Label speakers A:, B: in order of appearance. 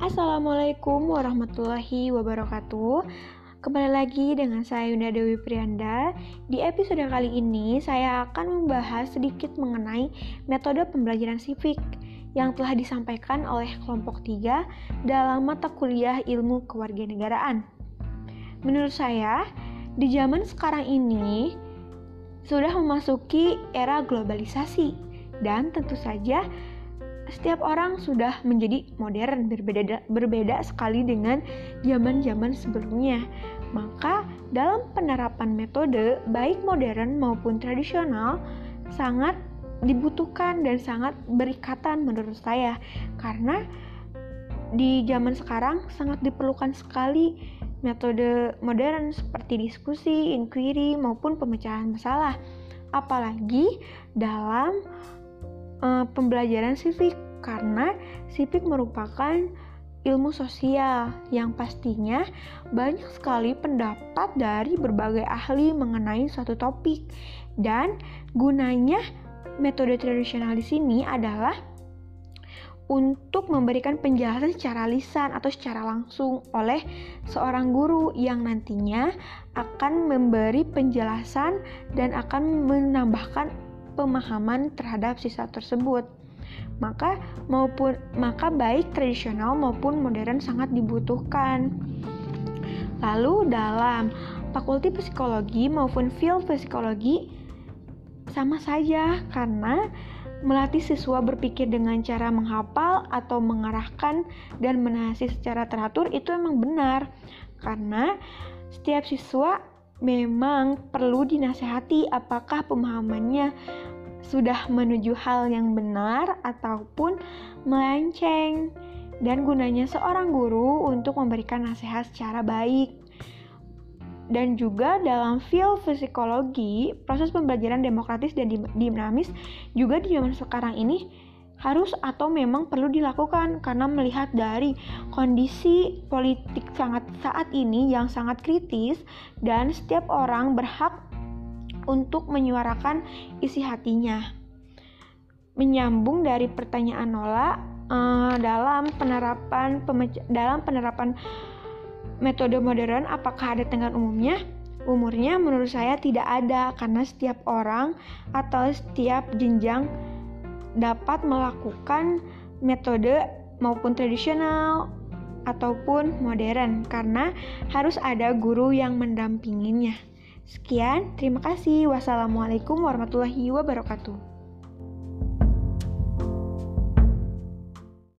A: Assalamualaikum warahmatullahi wabarakatuh. Kembali lagi dengan saya Yunda Dewi Prianda. Di episode kali ini saya akan membahas sedikit mengenai metode pembelajaran sivik yang telah disampaikan oleh kelompok 3 dalam mata kuliah ilmu kewarganegaraan. Menurut saya, di zaman sekarang ini sudah memasuki era globalisasi dan tentu saja setiap orang sudah menjadi modern berbeda berbeda sekali dengan zaman-zaman sebelumnya. Maka dalam penerapan metode baik modern maupun tradisional sangat dibutuhkan dan sangat berikatan menurut saya karena di zaman sekarang sangat diperlukan sekali metode modern seperti diskusi, inquiry maupun pemecahan masalah. Apalagi dalam uh, pembelajaran sivik karena sivik merupakan ilmu sosial yang pastinya banyak sekali pendapat dari berbagai ahli mengenai suatu topik. Dan gunanya metode tradisional di sini adalah untuk memberikan penjelasan secara lisan atau secara langsung oleh seorang guru yang nantinya akan memberi penjelasan dan akan menambahkan pemahaman terhadap siswa tersebut. Maka maupun maka baik tradisional maupun modern sangat dibutuhkan. Lalu dalam fakulti psikologi maupun field psikologi sama saja karena melatih siswa berpikir dengan cara menghafal atau mengarahkan dan menahasi secara teratur itu memang benar karena setiap siswa memang perlu dinasehati apakah pemahamannya sudah menuju hal yang benar ataupun melenceng dan gunanya seorang guru untuk memberikan nasihat secara baik. Dan juga dalam field psikologi, proses pembelajaran demokratis dan dinamis juga di zaman sekarang ini harus atau memang perlu dilakukan karena melihat dari kondisi politik sangat saat ini yang sangat kritis dan setiap orang berhak untuk menyuarakan isi hatinya. Menyambung dari pertanyaan Nola uh, dalam penerapan dalam penerapan metode modern apakah ada tenggat umumnya? Umurnya menurut saya tidak ada karena setiap orang atau setiap jenjang dapat melakukan metode maupun tradisional ataupun modern karena harus ada guru yang mendampinginya. Sekian, terima kasih. Wassalamualaikum warahmatullahi wabarakatuh.